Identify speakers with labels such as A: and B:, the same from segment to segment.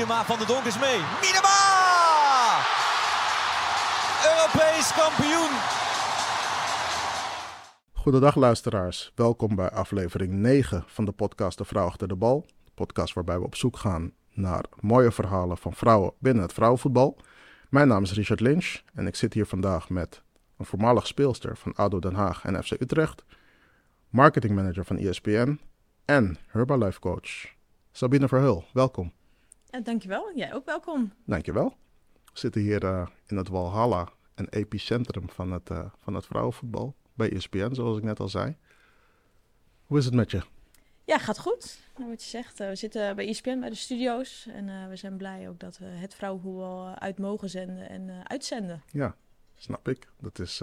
A: Miedema van de Donk is mee. Miedema! Europees kampioen!
B: Goedendag luisteraars, welkom bij aflevering 9 van de podcast De Vrouw Achter de Bal. Podcast waarbij we op zoek gaan naar mooie verhalen van vrouwen binnen het vrouwenvoetbal. Mijn naam is Richard Lynch en ik zit hier vandaag met een voormalig speelster van ADO Den Haag en FC Utrecht, marketingmanager van ESPN en Herbalife coach Sabine Verheul. Welkom.
C: Ja, dankjewel. Jij ook welkom.
B: Dankjewel. We zitten hier uh, in het Walhalla, een epicentrum van het, uh, van het vrouwenvoetbal bij ESPN, zoals ik net al zei. Hoe is het met je?
C: Ja, gaat goed. Nou, wat je zegt, uh, we zitten bij ESPN bij de studio's en we zijn blij ook dat we het vrouwenvoetbal uit mogen zenden en uitzenden.
B: Ja, snap ik. Dat is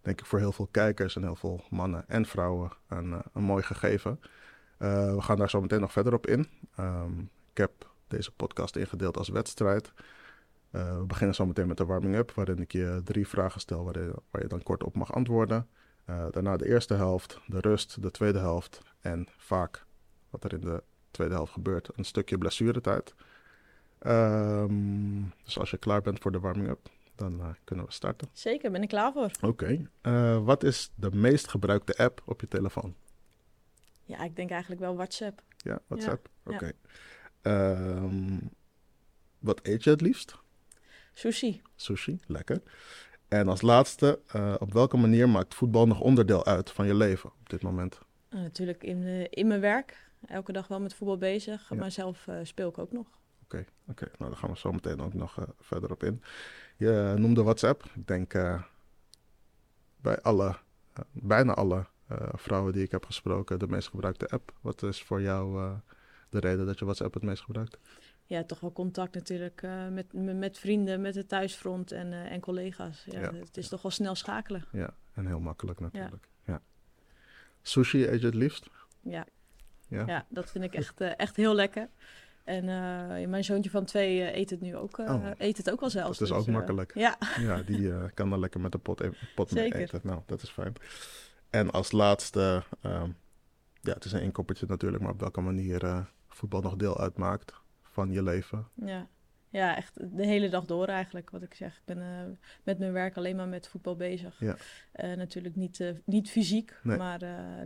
B: denk ik voor heel veel kijkers en heel veel mannen en vrouwen een, een mooi gegeven. We gaan daar zo meteen nog verder op in. Um, ik heb deze podcast ingedeeld als wedstrijd. Uh, we beginnen zo meteen met de warming-up, waarin ik je drie vragen stel waar je, waar je dan kort op mag antwoorden. Uh, daarna de eerste helft, de rust, de tweede helft en vaak wat er in de tweede helft gebeurt, een stukje blessuretijd. Um, dus als je klaar bent voor de warming-up, dan uh, kunnen we starten.
C: Zeker, ben ik klaar voor.
B: Oké. Okay. Uh, wat is de meest gebruikte app op je telefoon?
C: Ja, ik denk eigenlijk wel WhatsApp.
B: Ja, WhatsApp. Ja. Oké. Okay. Um, wat eet je het liefst?
C: Sushi.
B: Sushi, lekker. En als laatste, uh, op welke manier maakt voetbal nog onderdeel uit van je leven op dit moment?
C: Uh, natuurlijk in, uh, in mijn werk. Elke dag wel met voetbal bezig. Ja. Maar zelf speel ik ook nog.
B: Oké, okay, oké. Okay. Nou, daar gaan we zo meteen ook nog verder op in. Je noemde WhatsApp. Ik denk bij alle, bijna alle vrouwen die ik heb gesproken de meest gebruikte app. Wat is voor jou de reden dat je WhatsApp het meest gebruikt?
C: Ja, toch wel contact natuurlijk uh, met, met vrienden, met het thuisfront en, en collega's. Ja, ja, Het is toch wel snel schakelen.
B: Ja, en heel makkelijk natuurlijk. Ja. Sushi eet je het liefst?
C: Ja. Ja. ja, dat vind ik echt, echt heel lekker. En mijn zoontje van twee eet het nu ook, oh. eet het ook wel zelfs.
B: Dat is
C: dus,
B: ook makkelijk.
C: ja.
B: ja, die kan dan lekker met de pot, pot mee eten. Nou, dat is fijn. En als laatste, um, ja, het is een inkoppertje natuurlijk, maar op welke manier uh, voetbal nog deel uitmaakt van je leven.
C: Ja. ja, echt de hele dag door eigenlijk, wat ik zeg. Ik ben uh, met mijn werk alleen maar met voetbal bezig. Ja. Uh, natuurlijk niet, niet fysiek, nee. maar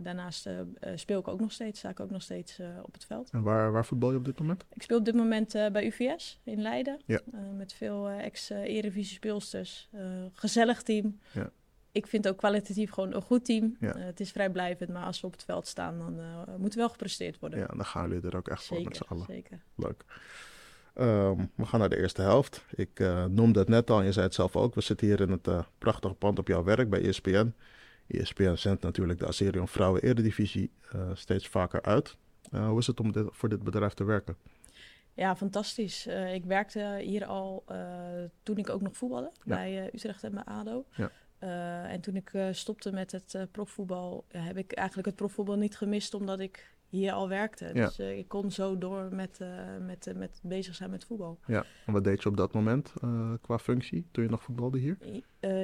C: daarnaast speel ik ook nog steeds, sta ik ook nog steeds op het veld.
B: En waar, waar voetbal je op dit moment?
C: Ik speel op dit moment bij UVS in Leiden, ja. met veel ex-Eredivisie speelsters. gezellig team. Ja ik vind ook kwalitatief gewoon een goed team. Ja. Uh, het is vrijblijvend, maar als we op het veld staan, dan uh, moet wel gepresteerd worden.
B: Ja, dan gaan jullie er ook echt
C: zeker,
B: voor met z'n allen.
C: Zeker.
B: Leuk. Um, we gaan naar de eerste helft. Ik uh, noemde het net al en je zei het zelf ook. We zitten hier in het prachtige pand op jouw werk bij ESPN. ESPN zendt natuurlijk de Azerion Vrouwen Eredivisie steeds vaker uit. hoe is het om dit, voor dit bedrijf te werken?
C: Ja, fantastisch. Ik werkte hier al toen ik ook nog voetbalde ja. bij Utrecht en bij ADO. Ja. Uh, en toen ik uh, stopte met het uh, profvoetbal, heb ik eigenlijk het profvoetbal niet gemist omdat ik hier al werkte. Ja. Dus ik kon zo door met, met, met bezig zijn met voetbal.
B: Ja, en wat deed je op dat moment qua functie toen je nog voetbalde hier?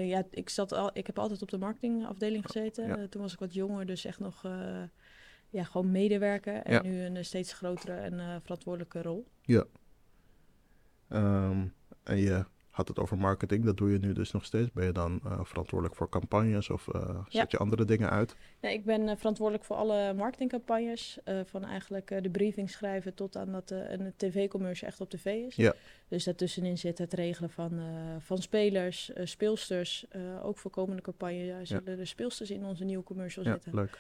C: ja, ik, zat al, ik heb altijd op de marketingafdeling gezeten. Ja. toen was ik wat jonger, dus echt nog ja, gewoon medewerker. En ja. nu een steeds grotere en verantwoordelijke rol.
B: Ja. Um, en je had het over marketing. Dat doe je nu dus nog steeds. Ben je dan uh, verantwoordelijk voor campagnes of uh, zet ja. je andere dingen uit?
C: Nee, ik ben uh, verantwoordelijk voor alle marketingcampagnes. van eigenlijk de briefing schrijven tot aan dat een tv-commercial echt op tv is. Ja. Dus daartussenin zit het regelen van, van spelers, speelsters. ook voor komende campagne zullen ja. er speelsters in onze nieuwe commercial
B: ja,
C: zitten.
B: Leuk.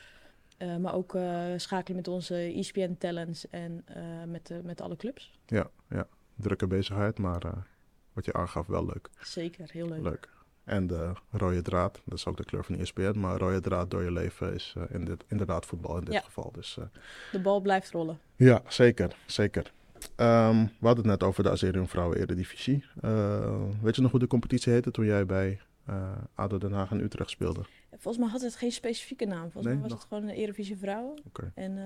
C: maar ook schakelen met onze ESPN talents en met, met alle clubs.
B: Ja, ja, drukke bezigheid, maar wat je aangaf, wel leuk.
C: Zeker, heel leuk.
B: Leuk. En de rode draad, dat is ook de kleur van ESPN, maar rode draad door je leven is uh, in dit, inderdaad voetbal in dit
C: ja.
B: geval. Dus, uh,
C: de bal blijft rollen.
B: Ja, zeker, zeker. Um, we hadden het net over de Azerion Vrouwen Eredivisie. Uh, weet je nog hoe de competitie heette toen jij bij ADO Den Haag en Utrecht speelde?
C: Volgens mij had het geen specifieke naam. Volgens nee, mij was nog? het gewoon de Eredivisie Vrouwen.
B: Okay.
C: En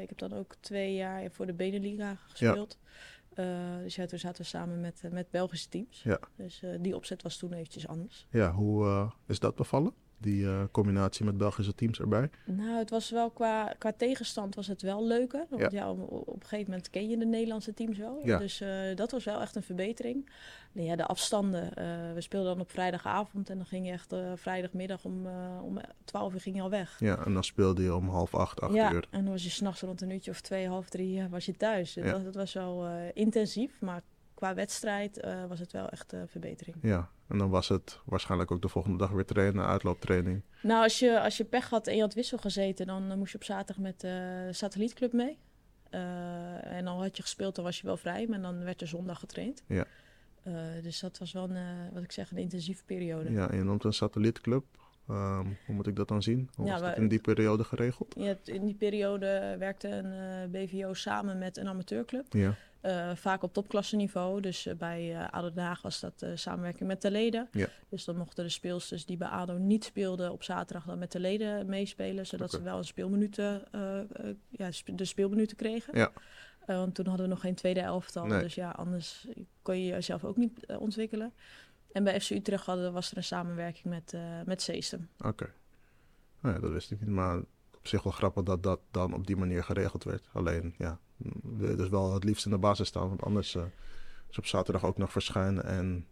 C: ik heb dan ook twee jaar voor de Beneliga gespeeld. Ja. Uh, dus ja, toen zaten we samen met, met Belgische teams. Ja. Dus uh, die opzet was toen eventjes anders.
B: Ja, hoe is dat bevallen? Die uh, combinatie met Belgische teams erbij?
C: Nou, het was wel qua, qua tegenstand was het wel leuker. Want ja. ja op, op, een gegeven moment ken je de Nederlandse teams wel. Ja. Dus uh, dat was wel echt een verbetering. En ja, de afstanden. Uh, we speelden dan op vrijdagavond en dan ging je echt vrijdagmiddag om, om 12 uur ging je al weg.
B: Ja, en dan speelde je om half acht, acht
C: ja,
B: uur.
C: en dan was je s'nachts rond een uurtje of twee, half drie was je thuis. Ja. Dat, dat was wel intensief, maar qua wedstrijd uh, was het wel echt een uh, verbetering.
B: Ja, en dan was het waarschijnlijk ook de volgende dag weer trainen, uitlooptraining.
C: Nou, als je, als je pech had en je had wissel gezeten, dan uh, moest je op zaterdag met de satellietclub mee. en dan had je gespeeld, dan was je wel vrij, maar dan werd er zondag getraind.
B: Ja.
C: dus dat was wel, een, wat ik zeg, een intensieve periode.
B: Ja, en je noemt een satellietclub. Um, hoe moet ik dat dan zien? Hoe ja, was dat in die periode geregeld?
C: Ja, in die periode werkte een BVO samen met een amateurclub.
B: Ja.
C: Uh, vaak op topklasseniveau. Dus uh, bij uh, ADO Den Haag was dat samenwerking met de leden.
B: Ja.
C: Dus dan mochten de speelsters die bij ADO niet speelden op zaterdag dan met de leden meespelen. Zodat okay. ze wel een speelminuten, ja, de speelminuten kregen.
B: Ja.
C: want toen hadden we nog geen tweede elftal.
B: Nee.
C: Dus ja, anders kon je jezelf ook niet ontwikkelen. En bij FC Utrecht hadden, was er een samenwerking met, met Seestem.
B: Oké. Okay. Nou ja, dat wist ik niet. Maar op zich wel grappig dat dat dan op die manier geregeld werd. Alleen, ja, dus wel het liefst in de basis staan. Want anders uh, is op zaterdag ook nog verschijnen. En...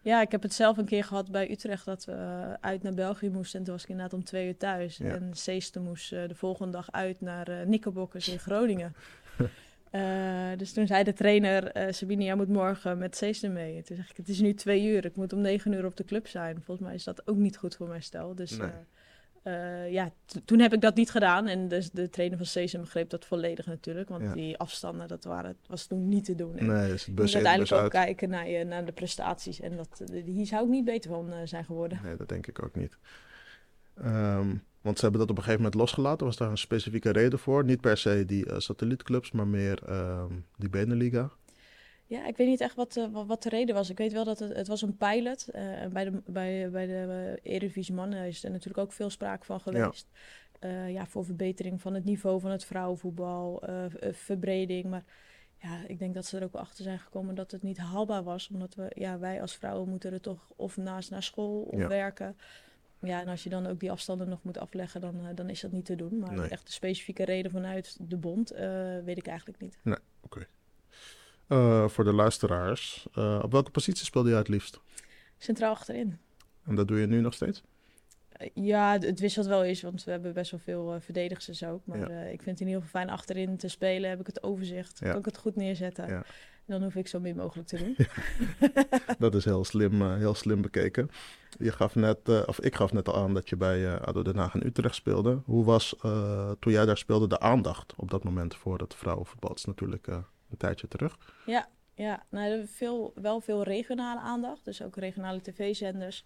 C: Ja, ik heb het zelf een keer gehad bij Utrecht dat we uh, uit naar België moesten. En toen was ik inderdaad om twee uur thuis.
B: Ja.
C: En Seesten moest uh, de volgende dag uit naar uh, Nikkelbokkers in Groningen. dus toen zei de trainer, Sabine, jij moet morgen met Seesten mee. Toen zeg ik, het is nu twee uur. Ik moet om negen uur op de club zijn. Volgens mij is dat ook niet goed voor mijn stel. Dus
B: nee.
C: Uh, ja, toen heb ik dat niet gedaan. En dus de trainer van Cesum begreep dat volledig natuurlijk. Want
B: Ja.
C: die afstanden, dat waren, was toen niet te doen. En
B: Nee, dus bus in,
C: uiteindelijk
B: bus
C: ook
B: uit.
C: kijken naar, je, naar de prestaties. En dat, eh, hier zou ik niet beter van eh, zijn geworden.
B: Nee, dat denk ik ook niet. Ehm, want ze hebben dat op een gegeven moment losgelaten. Was daar een specifieke reden voor? Niet per se die eh, satellietclubs, maar meer ehm, die Beneliga.
C: Ja, ik weet niet echt wat, eh, wat, de reden was. Ik weet wel dat het, het was een pilot. eh, en bij de, bij, bij de uh, Eredivisie Mannen is er natuurlijk ook veel sprake van geweest. Ja. ja, voor verbetering van het niveau van het vrouwenvoetbal, eh, verbreding. Maar ja, ik denk dat ze er ook wel achter zijn gekomen dat het niet haalbaar was. Omdat we, ja, wij als vrouwen moeten er toch of naast naar school of
B: Ja.
C: werken. Ja, en als je dan ook die afstanden nog moet afleggen, dan, eh, dan is dat niet te doen. Maar
B: Nee.
C: echt de specifieke reden vanuit de bond eh, weet ik eigenlijk niet.
B: Eh, voor de luisteraars, eh, op welke positie speelde je het liefst?
C: Centraal achterin.
B: En dat doe je nu nog steeds?
C: Eh, Ja, het- wisselt wel eens, want we hebben best wel veel verdedigers ook. Maar
B: Ja.
C: ik vind het in ieder geval fijn achterin te spelen. Heb ik het overzicht,
B: Ja.
C: kan ik het goed neerzetten.
B: Ja.
C: Dan hoef ik zo min mogelijk te doen.
B: Dat is heel slim, heel slim bekeken. Je gaf net, of ik gaf net al aan dat je bij ADO Den Haag en Utrecht speelde. Hoe was toen jij daar speelde de aandacht op dat moment voor het vrouwenvoetbal? Het is natuurlijk een tijdje terug.
C: Ja, ja nou, veel, wel veel regionale aandacht. Dus ook regionale tv-zenders.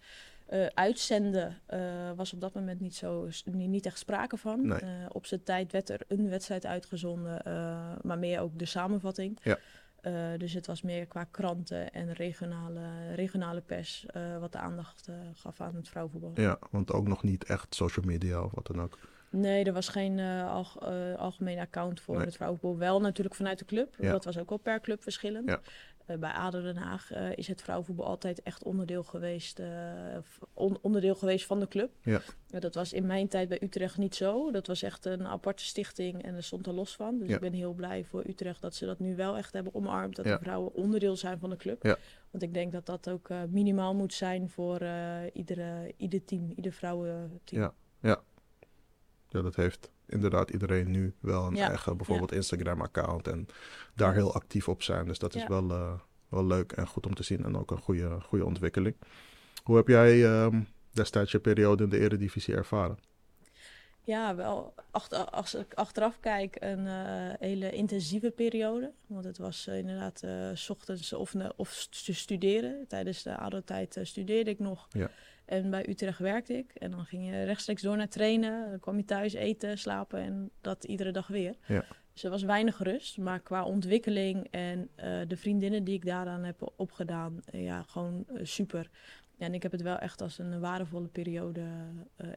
C: Eh, uitzenden eh, was op dat moment niet, zo, niet, echt sprake van.
B: Nee.
C: Eh, op zijn tijd werd er een wedstrijd uitgezonden, maar meer ook de samenvatting.
B: Ja.
C: Dus het was meer qua kranten en regionale, regionale pers wat de aandacht gaf aan het vrouwenvoetbal.
B: Ja, want ook nog niet echt social media of wat dan ook.
C: Nee, er was geen alg- eh, algemeen account voor
B: Nee.
C: het vrouwenvoetbal. Wel natuurlijk vanuit de club.
B: Ja.
C: Dat was ook wel per club verschillend.
B: Ja.
C: Eh, bij ADO Den Haag is het vrouwenvoetbal altijd echt onderdeel geweest, on- onderdeel geweest van de club.
B: Ja.
C: Dat was in mijn tijd bij Utrecht niet zo. Dat was echt een aparte stichting en er stond er los van. Dus ik ben heel blij voor Utrecht dat ze dat nu wel echt hebben omarmd. Dat de vrouwen onderdeel zijn van de club. Want ik denk dat dat ook minimaal moet zijn voor iedere, ieder team, ieder vrouwenteam.
B: Ja. Ja, dat heeft inderdaad iedereen nu wel een
C: Ja,
B: eigen bijvoorbeeld Instagram-account en daar heel actief op zijn. Dus dat is wel, eh, wel leuk en goed om te zien en ook een goede, goede ontwikkeling. Hoe heb jij ehm, destijds je periode in de Eredivisie ervaren?
C: Ja, wel achter, als ik achteraf kijk, een eh, hele intensieve periode. Want het was eh, inderdaad s ochtends of, of st- studeren. Tijdens de ADO-tijd eh, studeerde ik nog.
B: Ja.
C: En bij Utrecht werkte ik. En dan ging je rechtstreeks door naar trainen. Dan kwam je thuis eten, slapen en dat iedere dag weer.
B: Ja.
C: Dus er was weinig rust. Maar qua ontwikkeling en eh, de vriendinnen die ik daaraan heb opgedaan, eh, ja, gewoon eh, super. Ja, en ik heb het wel echt als een waardevolle periode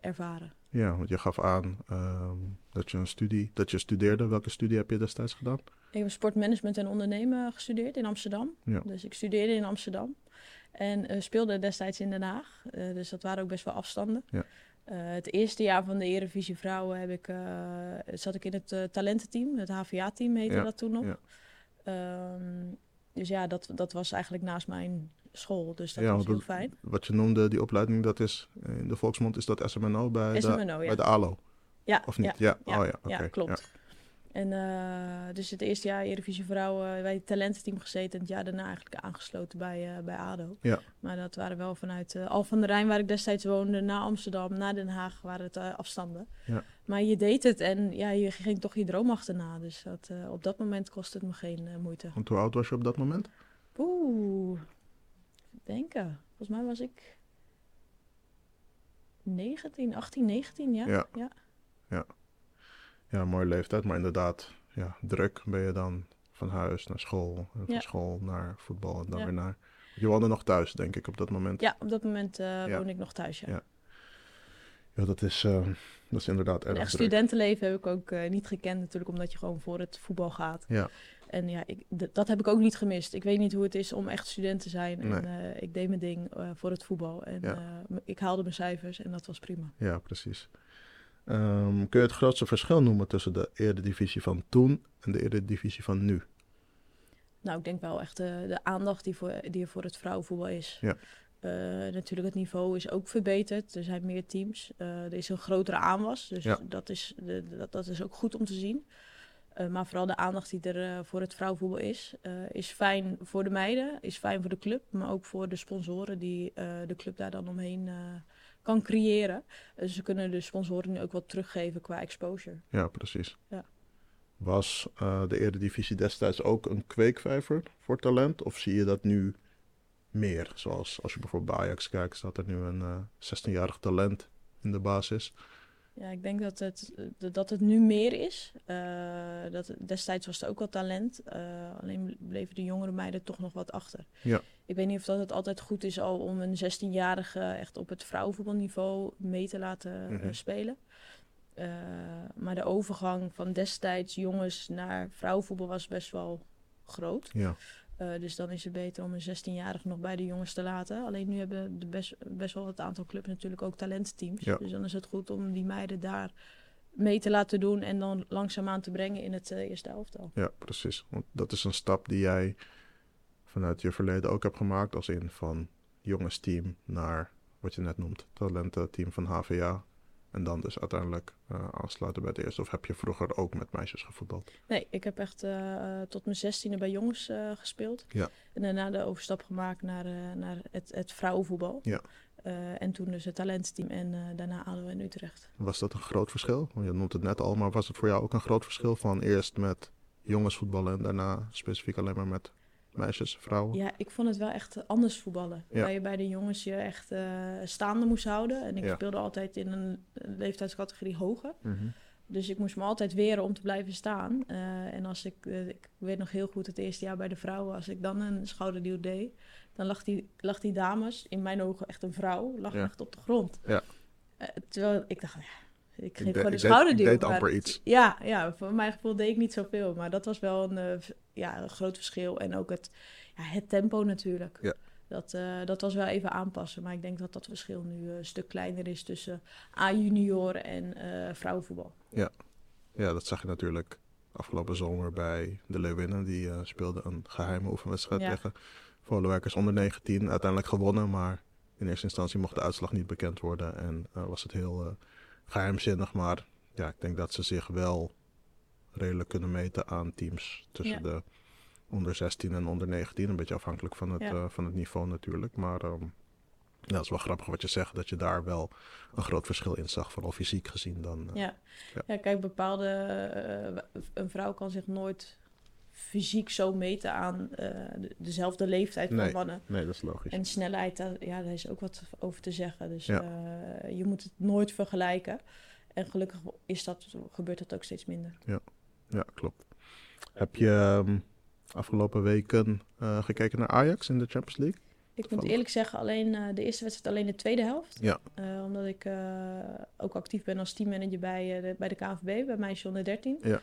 C: ervaren.
B: Ja, want je gaf aan ehm, dat je een studie, dat je studeerde. Welke studie heb je destijds gedaan?
C: Ik heb sportmanagement en ondernemen gestudeerd in Amsterdam.
B: Ja.
C: Dus ik studeerde in Amsterdam. En eh, speelde destijds in Den Haag. Eh, dus dat waren ook best wel afstanden.
B: Ja.
C: het eerste jaar van de Eredivisie Vrouwen heb ik, zat ik in het talententeam. Het HVA-team heette dat toen nog. Ja. Ehm, dus ja, dat, dat was eigenlijk naast mijn school. Dus dat was heel fijn.
B: Wat je noemde, die opleiding, dat is in de volksmond is dat SMNO bij, de, bij de ALO.
C: Ja.
B: Of niet?
C: Ja, ja. Oh, ja. ja klopt. En uh, dus het eerste jaar Eredivisie Vrouwen bij het talententeam gezeten. En het jaar daarna eigenlijk aangesloten bij, uh, bij ADO.
B: Ja.
C: Maar dat waren wel vanuit uh, Al van der Rijn, waar ik destijds woonde, naar Amsterdam, naar Den Haag, waren het afstanden.
B: Ja.
C: Maar je deed het en ja, je ging toch je droom achterna. Dus dat, op dat moment kostte het me geen moeite.
B: Want hoe oud was je op dat moment?
C: Oeh, denken. Volgens mij was ik 19, 18, 19, ja.
B: Ja. ja. ja. Ja, mooie leeftijd, maar inderdaad, ja, druk ben je dan van huis naar school, en van school naar voetbal en dan weer naar... Je woonde nog thuis, denk ik, op dat moment.
C: Ja, op dat moment uh, woon ik nog thuis, ja.
B: Ja, dat, is, uh, dat is inderdaad erg
C: Echt studentenleven heb ik ook uh, niet gekend natuurlijk, omdat je gewoon voor het voetbal gaat.
B: Ja.
C: En ja, ik, dat heb ik ook niet gemist. Ik weet niet hoe het is om echt student te zijn. En uh, ik deed mijn ding voor het voetbal. En ik haalde mijn cijfers en dat was prima.
B: Ja, precies. Um, kun je het grootste verschil noemen tussen de Eredivisie van toen en de Eredivisie van nu?
C: Nou, ik denk wel echt de, de aandacht die, voor, die er voor het vrouwenvoetbal is.
B: Ja.
C: Uh, natuurlijk, het niveau is ook verbeterd. Er zijn meer teams. Uh, er is een grotere aanwas. Dus ja. dat, is, de, dat, dat is ook goed om te zien. Uh, maar vooral de aandacht die er voor het vrouwenvoetbal is, is fijn voor de meiden, is fijn voor de club, maar ook voor de sponsoren die de club daar dan omheen kan creëren. Dus ze kunnen de sponsoren nu ook wat teruggeven qua exposure.
B: Ja, precies.
C: Ja.
B: Was uh, de Eredivisie destijds ook een kweekvijver voor talent? Of zie je dat nu meer? Zoals als je bijvoorbeeld bij Ajax kijkt, staat er nu een uh, eh, 16-jarig talent in de basis.
C: Ja, ik denk dat het, dat het nu meer is. Uh, dat, destijds was er ook wel talent. Uh, alleen bleven de jongere meiden toch nog wat achter.
B: Ja.
C: Ik weet niet of dat het altijd goed is al om een 16-jarige echt op het vrouwenvoetbalniveau mee te laten mm spelen. maar de overgang van destijds jongens naar vrouwenvoetbal was best wel groot.
B: Ja.
C: Uh, dus dan is het beter om een 16-jarige nog bij de jongens te laten. Alleen nu hebben de best, best wel het aantal clubs natuurlijk ook talentteams.
B: Ja.
C: Dus dan is het goed om die meiden daar mee te laten doen en dan langzaamaan te brengen in het uh, eerste elftal.
B: Ja, precies. Want dat is een stap die jij vanuit je verleden ook hebt gemaakt. Als in van jongesteam naar wat je net noemt, talententeam van HVA. En dan dus uiteindelijk uh, aansluiten bij het eerste? Of heb je vroeger ook met meisjes gevoetbald?
C: Nee, ik heb echt uh, tot mijn zestiende bij jongens uh, gespeeld.
B: Ja.
C: En daarna de overstap gemaakt naar, naar het, het vrouwenvoetbal.
B: Ja.
C: en toen dus het talentteam en daarna ADO in Utrecht.
B: Was dat een groot verschil? Want je noemt het net al, maar was het voor jou ook een groot verschil van eerst met jongensvoetballen en daarna specifiek alleen maar met meisjes, vrouwen?
C: Ja, ik vond het wel echt anders voetballen. Ja. Waar je bij de jongens je echt uh, staande moest houden. En ik speelde altijd in een leeftijdscategorie hoger.
B: Mhm.
C: Dus ik moest me altijd weren om te blijven staan. Uh, en als ik, uh, ik weet nog heel goed het eerste jaar bij de vrouwen, als ik dan een schouderduw deed, dan lag die, lag die dames, in mijn ogen echt een vrouw, lag echt op de grond.
B: Ja.
C: terwijl ik dacht, ja, ik geef gewoon een schouderduw.
B: Ik deed amper iets.
C: Ja, ja, voor mijn gevoel deed ik niet zoveel. Maar dat was wel een, ja, een groot verschil. En ook het, ja, het tempo natuurlijk.
B: Ja.
C: Dat, uh, dat was wel even aanpassen. Maar ik denk dat dat verschil nu een stuk kleiner is tussen A-junioren en uh, vrouwenvoetbal.
B: Ja. ja, dat zag je natuurlijk afgelopen zomer bij de Leeuwinnen. Die uh, speelden een geheime oefenwedstrijd ja. tegen Volenwerkers onder 19. Uiteindelijk gewonnen, maar in eerste instantie mocht de uitslag niet bekend worden. En was het heel geheimzinnig. Maar ja, ik denk dat ze zich wel redelijk kunnen meten aan teams tussen de onder 16 en onder 19. Een beetje afhankelijk van het, uh, van het niveau natuurlijk. Maar um, ja, het is wel grappig wat je zegt, dat je daar wel een groot verschil in zag, vooral fysiek gezien. Dan, uh,
C: ja. ja. Ja. kijk, bepaalde. Uh, een vrouw kan zich nooit fysiek zo meten aan de, dezelfde leeftijd
B: nee,
C: van mannen.
B: Nee, dat is logisch.
C: En snelheid, ja, daar is ook wat over te zeggen. Dus ja. je moet het nooit vergelijken. En gelukkig is dat, gebeurt dat ook steeds minder.
B: Ja, ja klopt. Heb je um, afgelopen weken uh, gekeken naar Ajax in de Champions League?
C: Ik moet eerlijk zeggen, alleen de eerste wedstrijd alleen de tweede helft.
B: Ja.
C: Uh, omdat ik ook actief ben als teammanager bij, de, bij de KNVB, bij meisje onder 13.
B: Ja.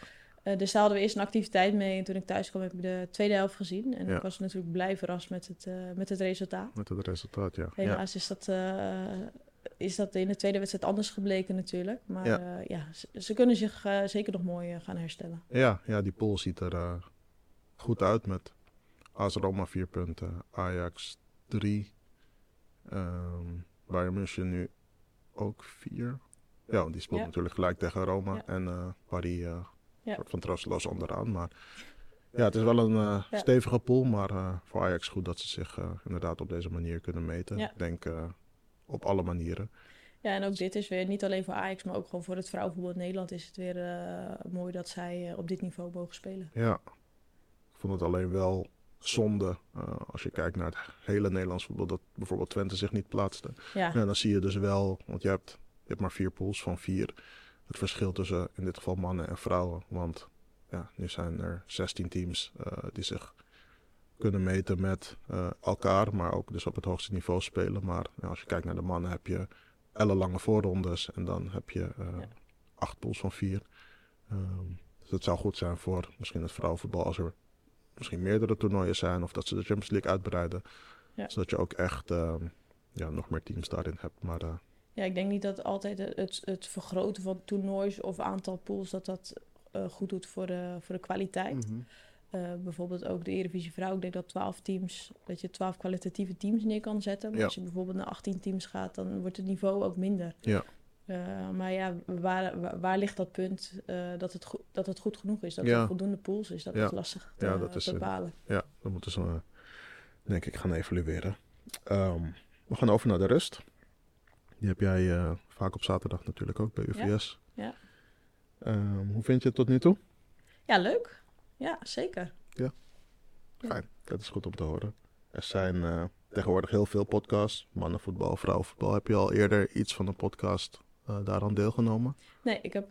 C: Dus daar hadden we eerst een activiteit mee. En toen ik thuis kwam heb ik de tweede helft gezien. En ja. ik was natuurlijk blij verrast met het, met het resultaat.
B: Met het resultaat, ja.
C: Helaas ja. is dat is dat in de tweede wedstrijd anders gebleken natuurlijk. Maar ja, ja ze, kunnen zich zeker nog mooi gaan herstellen.
B: Ja, ja, die pool ziet er goed uit met AS Roma 4 punten, Ajax 3, um, Bayern München nu ook 4. Ja, die speelt natuurlijk gelijk tegen Roma en uh, Paris uh, soort van troosteloos onderaan. Maar ja, het is wel een uh, stevige pool, maar voor Ajax goed dat ze zich inderdaad op deze manier kunnen meten. Ik denk op alle manieren.
C: Ja, en ook dit is weer niet alleen voor Ajax, maar ook gewoon voor het vrouwenvoetbal in Nederland is het weer mooi dat zij op dit niveau mogen spelen.
B: Ja, ik vond het alleen wel zonde als je kijkt naar het hele Nederlands voetbal, dat bijvoorbeeld Twente zich niet plaatste. Ja. dan zie je dus wel, want je hebt je hebt maar vier pools van vier. Het verschil tussen in dit geval mannen en vrouwen. Want ja, nu zijn er 16 teams uh, die zich kunnen meten met uh, elkaar, maar ook dus op het hoogste niveau spelen. Maar ja, als je kijkt naar de mannen heb je ellenlange voorrondes en dan heb je uh, ja. acht pools van vier. Um, dus het zou goed zijn voor misschien het vrouwenvoetbal als er misschien meerdere toernooien zijn of dat ze de Champions League uitbreiden. Ja. Zodat je ook echt um, ja, nog meer teams daarin hebt. Maar
C: ja, ik denk niet dat altijd het, het vergroten van toernoois of aantal pools dat dat uh, goed doet voor de, voor de kwaliteit. Mm bijvoorbeeld ook de Eredivisie Vrouw. Ik denk dat 12 teams, dat je 12 kwalitatieve teams neer kan zetten. Maar als je bijvoorbeeld naar 18 teams gaat, dan wordt het niveau ook minder. Ja. Uh, maar ja, waar, waar, ligt dat punt uh, dat, het dat het goed genoeg is? Dat er voldoende pools is? Dat is lastig te, ja, dat is, bepalen.
B: ja, dan moeten ze denk ik gaan evalueren. Um, we gaan over naar de rust. Die heb jij uh, vaak op zaterdag natuurlijk ook bij UVS. Ja. ja. Um, hoe vind je het tot nu toe?
C: Ja, leuk. Ja, zeker.
B: Ja. Fijn, dat is goed om te horen. Er zijn uh, tegenwoordig heel veel podcasts. Mannenvoetbal, vrouwenvoetbal. Heb je al eerder iets van een podcast uh, daaraan deelgenomen?
C: Nee, ik heb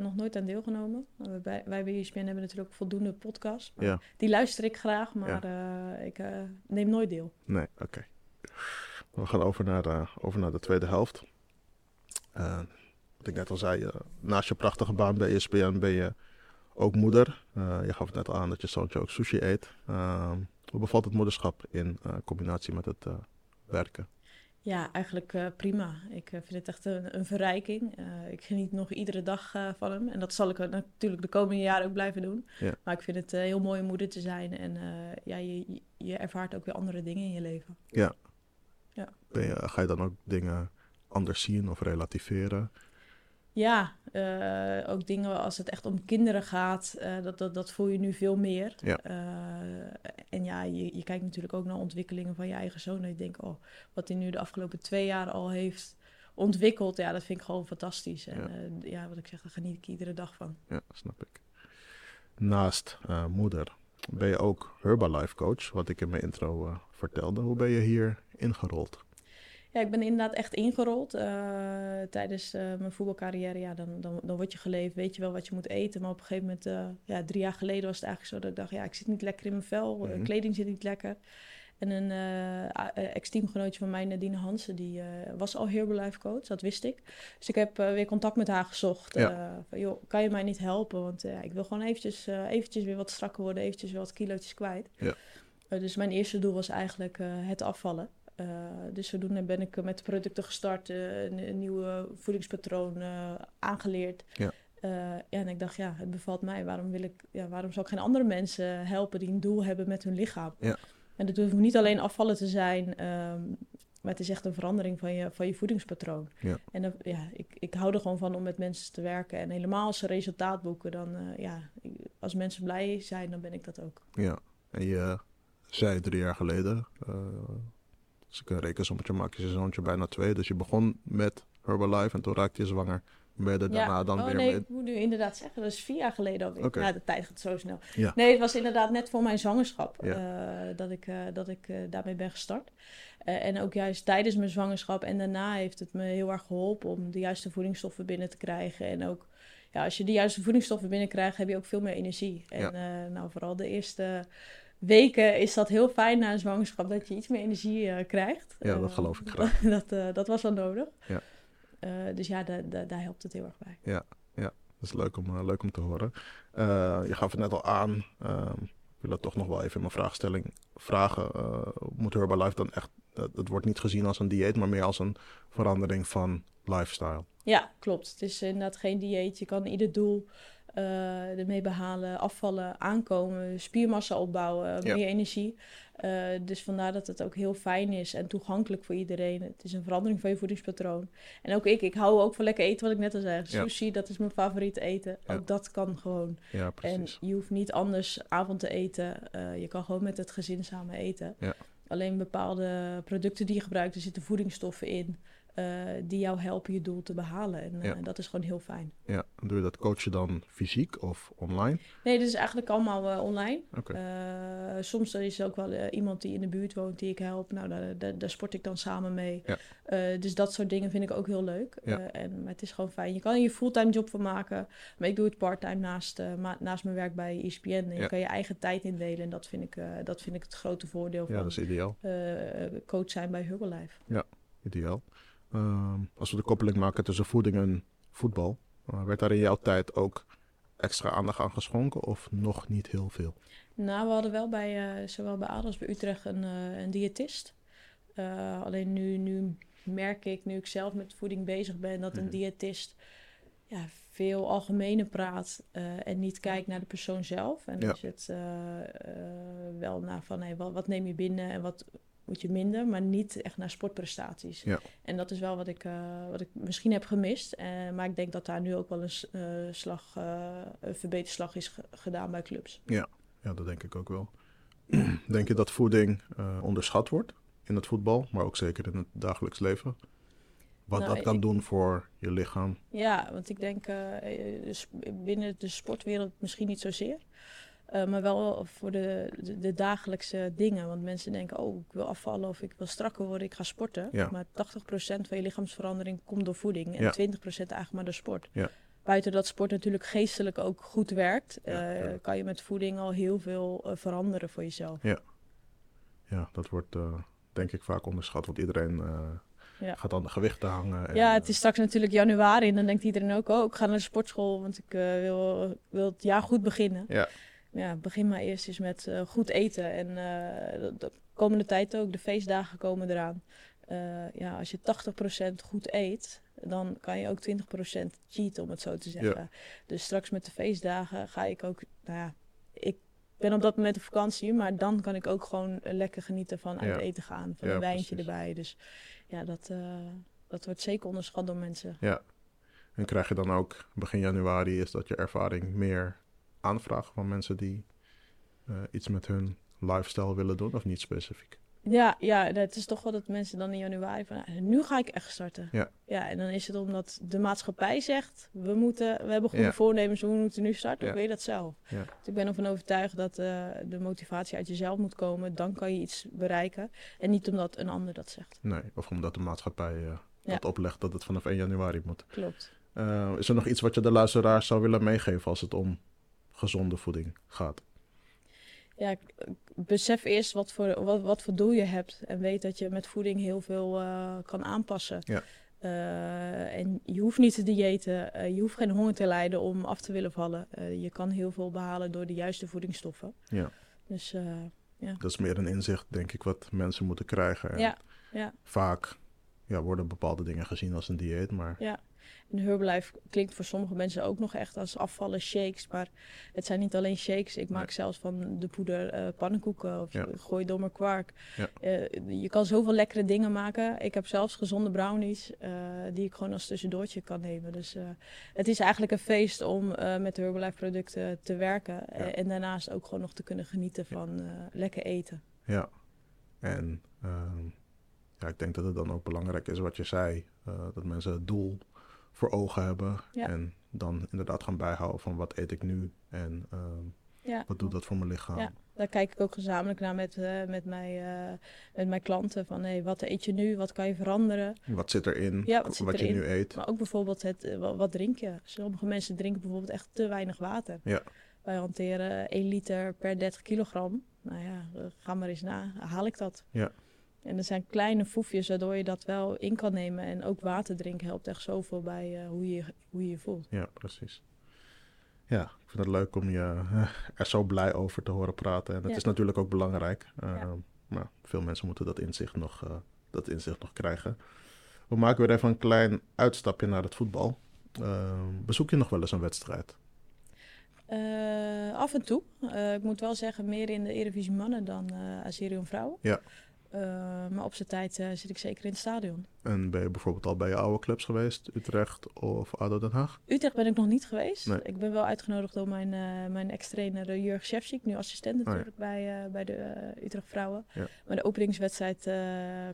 C: nog nooit aan deelgenomen. Wij, wij bij ESPN hebben natuurlijk voldoende podcasts. Ja. Die luister ik graag, maar ja. ik neem nooit deel.
B: Nee, oké. We gaan over naar de, over naar de tweede helft. Uh, wat ik net al zei, uh, naast je prachtige baan bij ESPN ben je ook moeder. Uh, je gaf het net al aan dat je zoontje ook sushi eet. hoe bevalt het moederschap in combinatie met het werken?
C: Ja, eigenlijk prima. Ik vind het echt een, een verrijking. ik geniet nog iedere dag van hem. En dat zal ik natuurlijk de komende jaren ook blijven doen. Ja. Maar ik vind het heel mooi om moeder te zijn. En ja, je, je ervaart ook weer andere dingen in je leven.
B: Ja, ja. Je, ga je dan ook dingen anders zien of relativeren?
C: Ja, uh, ook dingen als het echt om kinderen gaat, uh, dat, dat, dat voel je nu veel meer. Ja. Uh, en ja, je, je kijkt natuurlijk ook naar ontwikkelingen van je eigen zoon. En je denkt, oh, wat hij nu de afgelopen twee jaar al heeft ontwikkeld, ja, dat vind ik gewoon fantastisch. En ja, ja wat ik zeg, daar geniet ik iedere dag van.
B: Ja, snap ik. Naast moeder ben je ook Herbalife coach, wat ik in mijn intro vertelde. Hoe ben je hier ingerold?
C: Ja, ik ben inderdaad echt ingerold. Uh, tijdens uh, mijn voetbalcarrière, ja, dan, dan, dan word je geleefd, weet je wel wat je moet eten. Maar op een gegeven moment, ja, drie jaar geleden was het eigenlijk zo dat ik dacht, ja, ik zit niet lekker in mijn vel, mm kleding zit niet lekker. En een ex-teamgenootje van mij, Nadine Hansen, die was al Herbalife coach, dat wist ik. Dus ik heb weer contact met haar gezocht. Ja. van, joh, kan je mij niet helpen? Want ik wil gewoon eventjes, eventjes weer wat strakker worden, eventjes weer wat kilootjes kwijt. Ja. dus mijn eerste doel was eigenlijk het afvallen. Dus zodoende ben ik met de producten gestart, een, een nieuwe voedingspatroon uh, aangeleerd. Ja. ja, en ik dacht, ja, het bevalt mij. Waarom, wil ik, ja, waarom zou ik geen andere mensen helpen die een doel hebben met hun lichaam? Ja. En dat hoeft niet alleen afvallen te zijn, um, maar het is echt een verandering van je, van je voedingspatroon. Ja. En dan, ja, ik, ik hou er gewoon van om met mensen te werken. En helemaal als ze resultaat boeken, dan ja, als mensen blij zijn, dan ben ik dat ook.
B: Ja, en je zei drie jaar geleden als ik een rekensommetje maak, is je zoontje bijna twee. Dus je begon met Herbalife en toen raakte je zwanger. Er daarna dan
C: oh,
B: weer
C: nee, ik moet nu inderdaad zeggen, dat is vier jaar geleden alweer. Okay. Ja, de tijd gaat zo snel. Ja. Nee, het was inderdaad net voor mijn zwangerschap uh, dat ik, uh, dat ik uh, daarmee ben gestart. en ook juist tijdens mijn zwangerschap en daarna heeft het me heel erg geholpen om de juiste voedingsstoffen binnen te krijgen. En ook, ja, als je de juiste voedingsstoffen binnenkrijgt, heb je ook veel meer energie. En nou, vooral de eerste weken is dat heel fijn na een zwangerschap dat je iets meer energie uh, krijgt.
B: Ja, dat geloof ik graag.
C: dat, uh, dat was wel nodig. Ja. Uh, dus ja, daar helpt het heel erg bij.
B: Ja, ja. dat is leuk om, leuk om te horen. je gaf het net al aan. Ehm, ik wil dat toch nog wel even in mijn vraagstelling vragen. moet Herbalife dan echt dat, het wordt niet gezien als een dieet, maar meer als een verandering van lifestyle.
C: Ja, klopt. Het is inderdaad geen dieet. Je kan ieder doel ermee behalen, afvallen, aankomen, spiermassa opbouwen, meer energie. Uh, dus vandaar dat het ook heel fijn is en toegankelijk voor iedereen. Het is een verandering van je voedingspatroon. En ook ik, ik hou ook van lekker eten, wat ik net al zei. Sushi, dat is mijn favoriete eten. Ook dat kan gewoon.
B: Ja,
C: en je hoeft niet anders avond te eten. Uh, je kan gewoon met het gezin samen eten. Alleen bepaalde producten die je gebruikt, er zitten voedingsstoffen in. Uh, die jou helpen je doel te behalen. En uh, dat is gewoon heel fijn.
B: Ja, doe je dat coachen dan fysiek of online?
C: Nee, dit is eigenlijk allemaal uh, online. Okay. soms is er ook wel iemand die in de buurt woont die ik help. Nou, daar, daar, daar sport ik dan samen mee. Ja. dus dat soort dingen vind ik ook heel leuk. Ja. en, maar het is gewoon fijn. Je kan er je fulltime job van maken. Maar ik doe het parttime naast, naast mijn werk bij ESPN. En je kan je eigen tijd indelen. En dat vind ik, dat vind ik het grote voordeel van
B: ja, dat is ideaal.
C: coach zijn bij Herbalife.
B: Ja, ideaal. Ehm, als we de koppeling maken tussen voeding en voetbal, uh, werd daar in jouw tijd ook extra aandacht aan geschonken of nog niet heel veel?
C: Nou, we hadden wel bij, uh, zowel bij ADO als bij Utrecht een, uh, een diëtist. alleen nu, nu merk ik, nu ik zelf met voeding bezig ben, dat een mm diëtist ja, veel algemener praat en niet kijkt naar de persoon zelf. En ja. is het wel naar van hey, wat, wat neem je binnen en wat, moet je minder, maar niet echt naar sportprestaties. Ja. En dat is wel wat ik, uh, wat ik misschien heb gemist. Uh, maar ik denk dat daar nu ook wel een uh, slag, een verbeterslag is gedaan bij clubs.
B: Ja. ja, dat denk ik ook wel. denk je dat voeding onderschat wordt in het voetbal, maar ook zeker in het dagelijks leven? Wat nou, dat kan doen voor je lichaam?
C: Ja, want ik denk binnen de sportwereld misschien niet zozeer. Uh, maar wel voor de, de, dagelijkse dingen. Want mensen denken, oh, ik wil afvallen of ik wil strakker worden, ik ga sporten. Ja. Maar 80% van je lichaamsverandering komt door voeding. En ja. 20% eigenlijk maar door sport. Ja. Buiten dat sport natuurlijk geestelijk ook goed werkt, uh, kan je met voeding al heel veel uh, veranderen voor jezelf.
B: Ja, ja dat wordt denk ik vaak onderschat. Want iedereen ja. gaat dan de gewichten hangen.
C: En, ja, het is straks natuurlijk januari en dan denkt iedereen ook, oh, ik ga naar de sportschool, want ik wil, wil het jaar goed beginnen. Ja ja, begin maar eerst eens met uh, goed eten. En uh, de, komende tijd ook, de feestdagen komen eraan. Uh, ja, als je 80% goed eet, dan kan je ook 20% cheaten, om het zo te zeggen. Ja. Dus straks met de feestdagen ga ik ook, nou ja, ik ben op dat moment op vakantie, maar dan kan ik ook gewoon lekker genieten van uit ja. eten gaan, van ja, een wijntje precies. erbij. Dus ja, dat, dat wordt zeker onderschat door mensen.
B: Ja, en krijg je dan ook begin januari, is dat je ervaring meer aanvragen van mensen die uh, iets met hun lifestyle willen doen of niet specifiek?
C: Ja, ja, het is toch wel dat mensen dan in januari van nou, nu ga ik echt starten. Ja. ja, en dan is het omdat de maatschappij zegt we moeten, we hebben goede ja. voornemens, we moeten nu starten. Ja. Of weet je dat zelf? Ja. Dus ik ben ervan overtuigd dat uh, de motivatie uit jezelf moet komen. Dan kan je iets bereiken. En niet omdat een ander dat zegt.
B: Nee, of omdat de maatschappij uh, dat oplegt dat het vanaf 1 januari moet.
C: Klopt.
B: Uh, is er nog iets wat je de luisteraars zou willen meegeven als het om gezonde voeding gaat?
C: Ja, besef eerst wat voor, wat, wat voor doel je hebt. En weet dat je met voeding heel veel uh, kan aanpassen. Ja. Uh, en je hoeft niet te diëten, uh, je hoeft geen honger te lijden om af te willen vallen. je kan heel veel behalen door de juiste voedingsstoffen. Ja. Dus, ja.
B: Dat is meer een inzicht, denk ik, wat mensen moeten krijgen. En ja. Ja. Vaak ja, worden bepaalde dingen gezien als een dieet, maar
C: ja. En Herbalife klinkt voor sommige mensen ook nog echt als afvallen shakes. Maar het zijn niet alleen shakes. Ik maak zelfs van de poeder uh, pannenkoeken of ja. gooi door mijn kwark. Ja. Uh, je kan zoveel lekkere dingen maken. Ik heb zelfs gezonde brownies uh, die ik gewoon als tussendoortje kan nemen. Dus het is eigenlijk een feest om met Herbalife producten te werken. en daarnaast ook gewoon nog te kunnen genieten van lekker eten.
B: Ja, en ehm, ja, ik denk dat het dan ook belangrijk is wat je zei. dat mensen het doel voor ogen hebben. En dan inderdaad gaan bijhouden van wat eet ik nu en ehm, ja. wat doet dat voor mijn lichaam. Ja,
C: daar kijk ik ook gezamenlijk naar met, uh, met, mij, uh, met mijn klanten. Van hey, wat eet je nu? Wat kan je veranderen?
B: Wat zit erin? Ja, wat, wat je nu eet?
C: Maar ook bijvoorbeeld het, uh, wat, drink je? Sommige mensen drinken bijvoorbeeld echt te weinig water. Ja. Wij hanteren 1 liter per 30 kilogram. Nou ja, ga maar eens na. Haal ik dat? Ja. En er zijn kleine foefjes waardoor je dat wel in kan nemen. En ook water drinken helpt echt zoveel bij uh, hoe, je, hoe je je voelt.
B: Ja, precies. Ja, ik vind het leuk om je uh, er zo blij over te horen praten. En dat ja. is natuurlijk ook belangrijk. Uh, maar veel mensen moeten dat inzicht nog, dat inzicht nog krijgen. We maken weer even een klein uitstapje naar het voetbal. bezoek je nog wel eens een wedstrijd?
C: af en toe. ik moet wel zeggen, meer in de Eredivisie mannen dan uh, Azerion vrouwen.
B: Ja.
C: Uh, maar op zijn tijd uh, zit ik zeker in het stadion.
B: En ben je bijvoorbeeld al bij je oude clubs geweest? Utrecht of ADO Den Haag?
C: Utrecht ben ik nog niet geweest. Nee. Ik ben wel uitgenodigd door mijn, uh, mijn ex-trainer Jurg Shevchik, nu assistent natuurlijk oh, ja. bij, bij de Utrecht Vrouwen.
B: Ja.
C: Maar de openingswedstrijd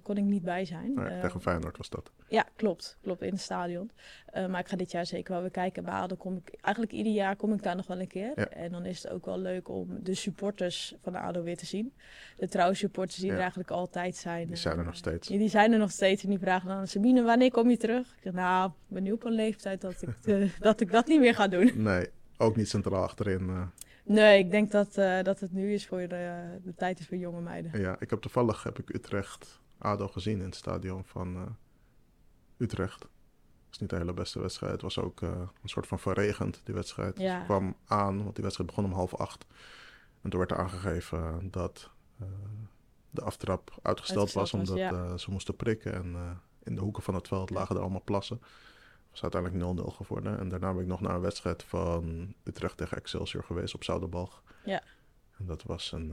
C: kon ik niet bij zijn.
B: Nee, tegen Feyenoord was dat?
C: Ja, klopt. Klopt, in het stadion. maar ik ga dit jaar zeker wel weer kijken. Bij ADO kom ik, eigenlijk ieder jaar kom ik daar nog wel een keer.
B: Ja.
C: En dan is het ook wel leuk om de supporters van de ADO weer te zien. De trouwe supporters die er eigenlijk altijd zijn.
B: Die zijn er nog steeds.
C: Ja, die zijn er nog steeds en die vragen dan... Sabine, wanneer kom je terug? Ik zeg, nou, ik ben nu op een leeftijd dat ik, uh, dat, ik dat niet meer ga doen.
B: Nee, ook niet centraal achterin. Uh.
C: Nee, ik denk dat, uh, dat het nu is voor de, de tijd is voor jonge meiden.
B: Ja, ik heb toevallig heb ik Utrecht ADO gezien in het stadion van Utrecht. Het is niet de hele beste wedstrijd. Het was ook een soort van verregend, die wedstrijd.
C: Ja.
B: Dus kwam aan, want die wedstrijd begon om half acht. En toen werd er aangegeven dat de aftrap uitgesteld, was omdat ja. ze moesten prikken. En in de hoeken van het veld lagen er allemaal plassen. Het was uiteindelijk 0-0 geworden. En daarna ben ik nog naar een wedstrijd van Utrecht tegen Excelsior geweest op Zouderbalg.
C: Ja.
B: En dat was een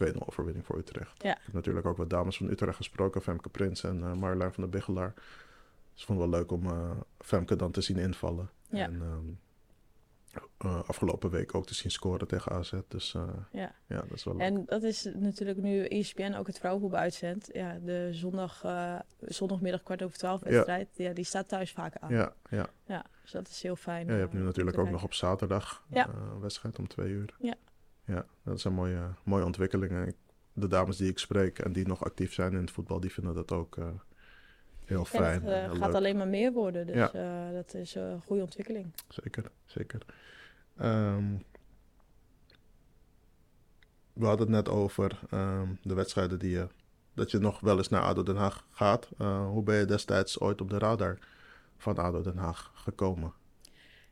B: uh, 2-0 overwinning voor Utrecht.
C: Ja.
B: Ik heb natuurlijk ook wat dames van Utrecht gesproken, Femke Prins en uh, Marjolein van der Biggelaar. Dus ik vond het wel leuk om uh, Femke dan te zien invallen.
C: Ja.
B: En um, uh, afgelopen week ook te zien scoren tegen AZ. Dus uh,
C: ja.
B: ja, dat is wel leuk.
C: En dat is natuurlijk nu ESPN ook het vrouwenvoetbal uitzendt. Ja, de zondag, uh, zondagmiddag kwart over twaalf wedstrijd, ja. ja. die staat thuis vaak aan.
B: Ja, ja.
C: ja dus dat is heel fijn.
B: Ja, je hebt nu natuurlijk ook nog op zaterdag
C: ja.
B: een wedstrijd om twee uur.
C: Ja.
B: Ja, dat zijn mooie, mooie ontwikkelingen. De dames die ik spreek en die nog actief zijn in het voetbal, die vinden dat ook heel fijn.
C: Het uh, gaat
B: leuk.
C: alleen maar meer worden, dus
B: Ja.
C: uh, dat is een goede ontwikkeling.
B: Zeker, zeker. Um, we hadden het net over um, de wedstrijden die je, dat je nog wel eens naar ADO Den Haag gaat. Hoe ben je destijds ooit op de radar van ADO Den Haag gekomen?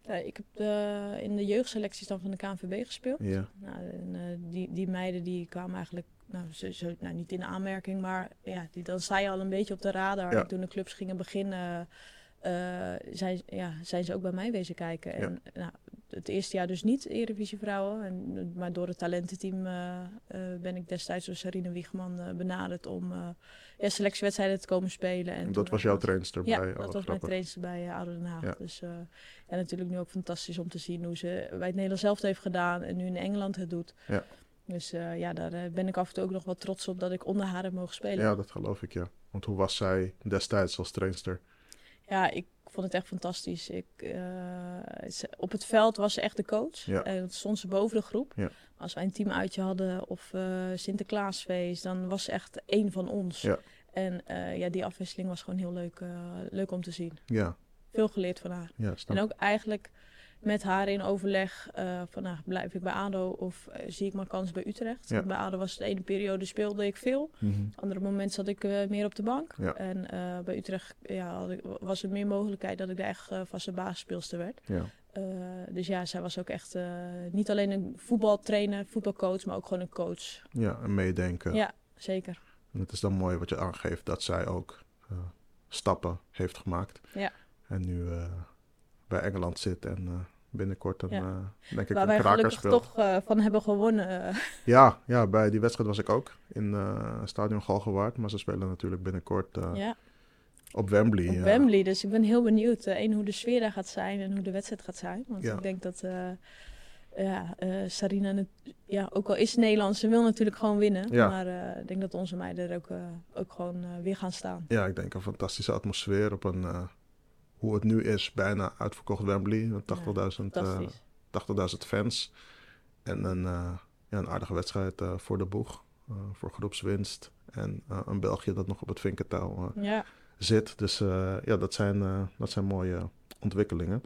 C: Ja, ik heb de, in de jeugdselecties dan van de KNVB gespeeld.
B: Ja.
C: Nou, en, uh, die, die meiden die kwamen eigenlijk nou, zo, zo, nou, niet in de aanmerking, maar ja, die, dan sta je al een beetje op de radar.
B: Ja.
C: En toen de clubs gingen beginnen, uh, zijn, ja, zijn ze ook bij mij wezen kijken. En
B: Ja.
C: nou, het eerste jaar dus niet Eredivisie Vrouwen, en, maar door het talententeam uh, ben ik destijds door Sarine Wiegman benaderd om ja, selectiewedstrijden te komen spelen. En
B: dat was jouw trainster
C: ja,
B: bij
C: dat was mijn trainster bij uh, Ouder Den Haag.
B: Ja.
C: Dus, en natuurlijk nu ook fantastisch om te zien hoe ze bij het Nederlands zelf heeft gedaan en nu in Engeland het doet.
B: Ja.
C: Dus uh, ja, daar ben ik af en toe ook nog wat trots op dat ik onder haar heb mogen spelen.
B: Ja, dat geloof ik, ja. Want hoe was zij destijds als trainster?
C: Ja, ik vond het echt fantastisch. Ik, ze, op het veld was ze echt de coach.
B: Ja.
C: En stond ze boven de groep.
B: Ja.
C: Als wij een teamuitje hadden of Sinterklaasfeest, dan was ze echt één van ons.
B: Ja.
C: En ja, die afwisseling was gewoon heel leuk, leuk om te zien.
B: Ja.
C: Veel geleerd van haar.
B: Ja,
C: en ook eigenlijk met haar in overleg uh, van nou, blijf ik bij ADO of zie ik maar kans bij Utrecht.
B: Ja.
C: Bij ADO was het de ene periode speelde ik veel.
B: Mm -hmm.
C: Andere moment zat ik meer op de bank.
B: Ja.
C: En bij Utrecht ja, ik, was er meer mogelijkheid dat ik daar echt vaste basisspeelster werd.
B: Ja.
C: dus ja, zij was ook echt niet alleen een voetbaltrainer, voetbalcoach, maar ook gewoon een coach.
B: Ja, en meedenken.
C: Ja, zeker.
B: En het is dan mooi wat je aangeeft dat zij ook stappen heeft gemaakt.
C: Ja.
B: En nu bij Engeland zit en binnenkort een,
C: ja.
B: denk ik
C: Waar
B: een kraker speelt.
C: toch van hebben gewonnen.
B: Ja, ja, bij die wedstrijd was ik ook in Stadion Galgenwaard. Maar ze spelen natuurlijk binnenkort
C: ja.
B: op Wembley.
C: Op Wembley, dus ik ben heel benieuwd. Eén, hoe de sfeer daar gaat zijn en hoe de wedstrijd gaat zijn. Want
B: Ja.
C: ik denk dat ja, uh, Sarina, ja, ook al is Nederlands, ze wil natuurlijk gewoon winnen. Maar uh, ik denk dat onze meiden er ook, uh, ook gewoon uh, weer gaan staan.
B: Ja, ik denk een fantastische atmosfeer op een, uh, hoe het nu is, bijna uitverkocht Wembley. Met 80.000 uh,
C: Fantastisch.
B: 80.000 fans. En een, uh, ja, een aardige wedstrijd uh, voor de boeg, voor groepswinst. En een België dat nog op het vinkertouw
C: Ja,
B: zit. Dus ja, dat zijn, dat zijn mooie ontwikkelingen.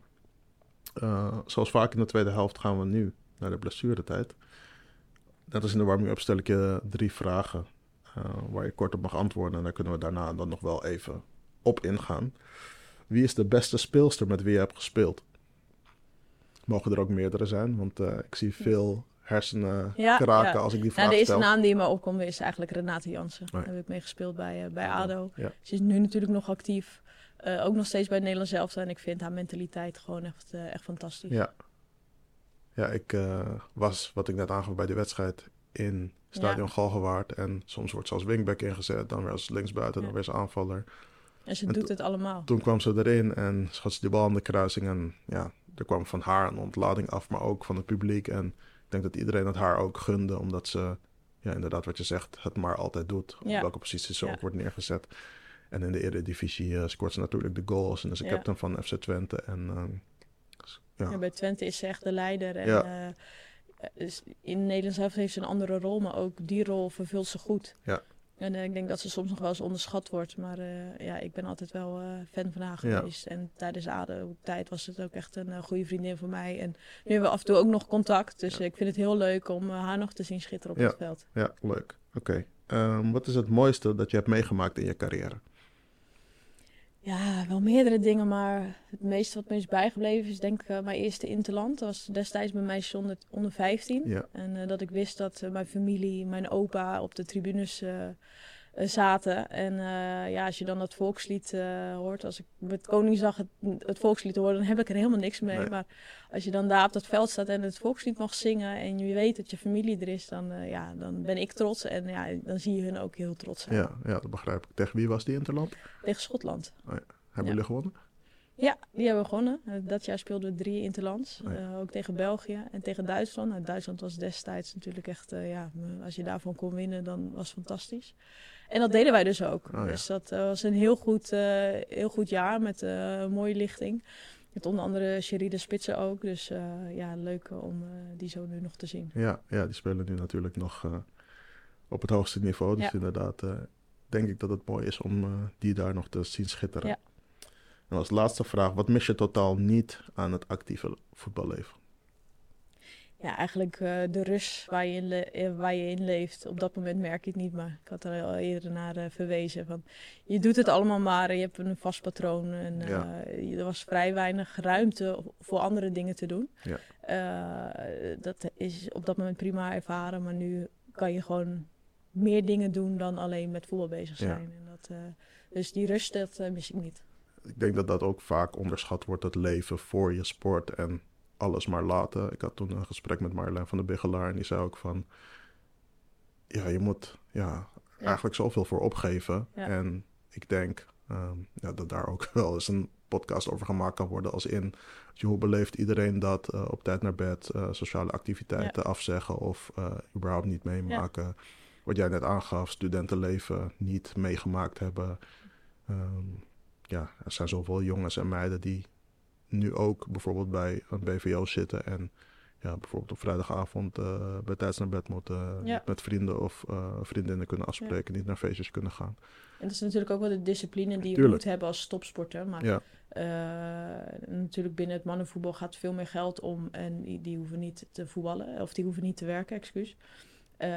B: Zoals vaak in de tweede helft gaan we nu naar de blessuretijd. Net als in de warming-up stel ik je drie vragen waar je kort op mag antwoorden. En daar kunnen we daarna dan nog wel even op ingaan. Wie is de beste speelster met wie je hebt gespeeld? Mogen er ook meerdere zijn, want uh, ik zie veel hersenen
C: Ja,
B: kraken
C: ja.
B: als ik die
C: Nou,
B: vraag
C: de eerste
B: stel.
C: naam die in me opkomt is eigenlijk Renate Jansen.
B: Nee.
C: Daar heb ik mee gespeeld bij, eh, bij ADO.
B: Ja.
C: Ze is nu natuurlijk nog actief. Eh, ook nog steeds bij het Nederlands elftal. En ik vind haar mentaliteit gewoon echt, eh, echt fantastisch.
B: Ja. Ja, ik eh, was, wat ik net aangaf bij de wedstrijd, in Stadion. Galgenwaard. En soms wordt ze als wingback ingezet, dan weer als linksbuiten, dan weer als aanvaller.
C: En ze
B: En
C: doet het allemaal.
B: Toen kwam ze erin en schat ze die bal aan de kruising. En ja, er kwam van haar een ontlading af, maar ook van het publiek. En ik denk dat iedereen het haar ook gunde, omdat ze, ja, inderdaad wat je zegt, het maar altijd doet. Op
C: Ja.
B: welke positie ze
C: Ja.
B: ook wordt neergezet. En in de Eredivisie eh scoort ze natuurlijk de goals en is de
C: Ja.
B: captain van FC Twente. En ehm, ja,
C: Ja, bij Twente is ze echt de leider. En,
B: Ja.
C: is- in Nederland zelf heeft ze een andere rol, maar ook die rol vervult ze goed.
B: Ja.
C: En eh, ik denk dat ze soms nog wel eens onderschat wordt. Maar eh, ja, ik ben altijd wel eh, fan van haar
B: Ja.
C: geweest. En tijdens ADO-tijd was het ook echt een goede vriendin voor mij. En nu hebben we af en toe ook nog contact. Dus
B: Ja.
C: ik vind het heel leuk om haar nog te zien schitteren op
B: Ja.
C: het veld.
B: Ja, leuk. Oké. Ehm, wat is het mooiste dat je hebt meegemaakt in je carrière?
C: Ja, wel meerdere dingen, maar het meeste wat me is bijgebleven is denk ik eh, mijn eerste interland. Dat was destijds bij mij onder, onder 15.
B: Ja,
C: En eh, dat ik wist dat eh, mijn familie, mijn opa op de tribunes zaten. En eh, ja, als je dan dat volkslied eh, hoort, als ik met Koningsdag het, het volkslied hoor, dan heb ik er helemaal niks mee.
B: Nee.
C: Maar als je dan daar op dat veld staat en het volkslied mag zingen en je weet dat je familie er is, dan, eh, ja, dan ben ik trots. En ja, dan zie je hun ook heel trots zijn.
B: ja, ja, dat begrijp ik. Tegen wie was die Interland?
C: Tegen Schotland.
B: Hebben
C: Ja.
B: jullie gewonnen?
C: Ja, die hebben we gewonnen. Eh, Dat jaar speelden we drie interlands.
B: Oh ja.
C: Eh, ook tegen België en tegen Duitsland. Nou, Duitsland was destijds natuurlijk echt, eh, ja, als je daarvan kon winnen, dan was het fantastisch. En dat deden wij dus ook.
B: Oh ja.
C: Dus dat eh, was een heel goed, eh, heel goed jaar met eh, een mooie lichting. Met onder andere Sherida Spitsen ook. Dus ja, leuk om die zo nu nog te zien.
B: Ja, ja, die spelen nu natuurlijk nog op het hoogste niveau. Dus
C: Ja.
B: inderdaad, denk ik dat het mooi is om die daar nog te zien schitteren.
C: Ja.
B: En als laatste vraag, wat mis je totaal niet aan het actieve voetballeven?
C: Ja, eigenlijk eh, de rust waar je, in le- eh, waar je in leeft. Op dat moment merk je het niet, maar ik had er al eerder naar eh, verwezen. Van, je doet het allemaal maar, je hebt een vast patroon. En
B: Ja.
C: er was vrij weinig ruimte voor andere dingen te doen.
B: Ja.
C: Dat is op dat moment prima ervaren, maar nu kan je gewoon meer dingen doen dan alleen met voetbal bezig
B: Ja.
C: zijn. En dat, dus die rust, dat mis ik niet.
B: Ik denk dat dat ook vaak onderschat wordt, het leven voor je sport en alles maar laten. Ik had toen een gesprek met Marjolein van der Biggelaar en die zei ook van... Ja, je moet ja,
C: Ja.
B: eigenlijk zoveel voor opgeven.
C: Ja.
B: En ik denk ehm, ja, dat daar ook wel eens een podcast over gemaakt kan worden. Als in, hoe beleeft iedereen dat eh, op tijd naar bed, eh, sociale activiteiten afzeggen of eh, überhaupt niet meemaken. Wat jij net aangaf, studentenleven niet meegemaakt hebben. Ehm, ja, er zijn zoveel jongens en meiden die nu ook bijvoorbeeld bij een BVO zitten en ja, bijvoorbeeld op vrijdagavond eh bij tijds naar bed moeten, eh,
C: Ja.
B: met vrienden of eh, vriendinnen kunnen afspreken, niet naar feestjes kunnen gaan.
C: En dat is natuurlijk ook wel de discipline die je
B: Tuurlijk.
C: moet hebben als topsporter. Maar
B: Ja,
C: Eh, natuurlijk binnen het mannenvoetbal gaat veel meer geld om en die, die hoeven niet te voetballen of die hoeven niet te werken, excuus. Eh,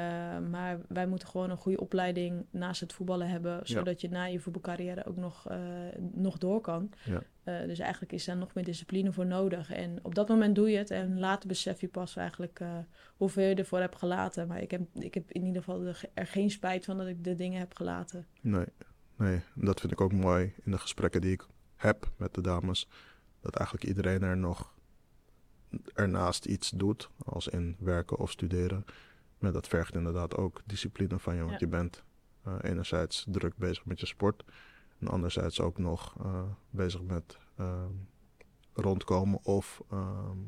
C: maar wij moeten gewoon een goede opleiding naast het voetballen hebben, zodat je na je voetbalcarrière ook nog, eh, nog door kan.
B: Ja.
C: Eh, dus eigenlijk is daar nog meer discipline voor nodig. En op dat moment doe je het en later besef je pas eigenlijk hoeveel je ervoor hebt gelaten. Maar ik heb, ik heb in ieder geval er, geen spijt van dat ik de dingen heb gelaten.
B: nee, nee. Dat vind ik ook mooi in de gesprekken die ik heb met de dames. Dat eigenlijk iedereen er nog ernaast iets doet, als in werken of studeren. Maar dat vergt inderdaad ook discipline van je, want
C: Ja.
B: je bent eh, enerzijds druk bezig met je sport. En anderzijds ook nog eh, bezig met ehm, rondkomen of ehm,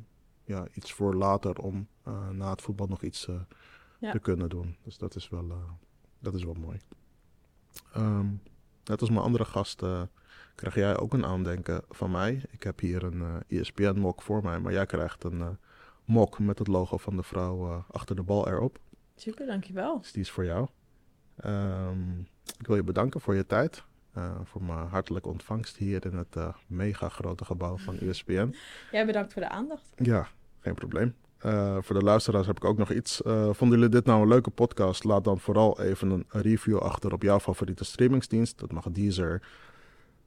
B: ja, iets voor later om eh, na het voetbal nog iets
C: Ja.
B: te kunnen doen. Dus dat is wel, dat is wel mooi. Ehm, net als mijn andere gasten krijg jij ook een aandenken van mij. Ik heb hier een ESPN-mok voor mij, maar jij krijgt een mok met het logo van de vrouw achter de bal erop.
C: Super, dankjewel.
B: Dus die is voor jou. Ehm, ik wil je bedanken voor je tijd. eh, voor mijn hartelijke ontvangst hier in het eh, mega grote gebouw van ESPN.
C: Jij bedankt voor de aandacht.
B: Ja, geen probleem. Eh, voor de luisteraars heb ik ook nog iets. Vonden jullie dit nou een leuke podcast? Laat dan vooral even een review achter op jouw favoriete streamingsdienst. Dat mag Deezer,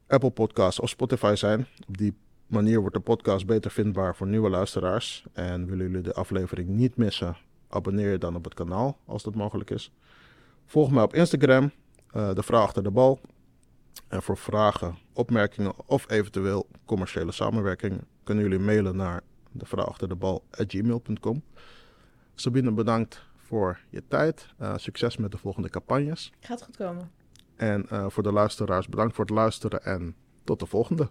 B: Apple Podcasts of Spotify zijn. Op die manier wordt de podcast beter vindbaar voor nieuwe luisteraars. En willen jullie de aflevering niet missen? Abonneer je dan op het kanaal als dat mogelijk is. Volg mij op Instagram, de vrouw achter de bal. En voor vragen, opmerkingen of eventueel commerciële samenwerking kunnen jullie mailen naar de vrouw achter de bal gmail.com. Sabine, bedankt voor je tijd. succes met de volgende campagnes.
C: Gaat goed komen.
B: En voor de luisteraars, bedankt voor het luisteren en tot de volgende.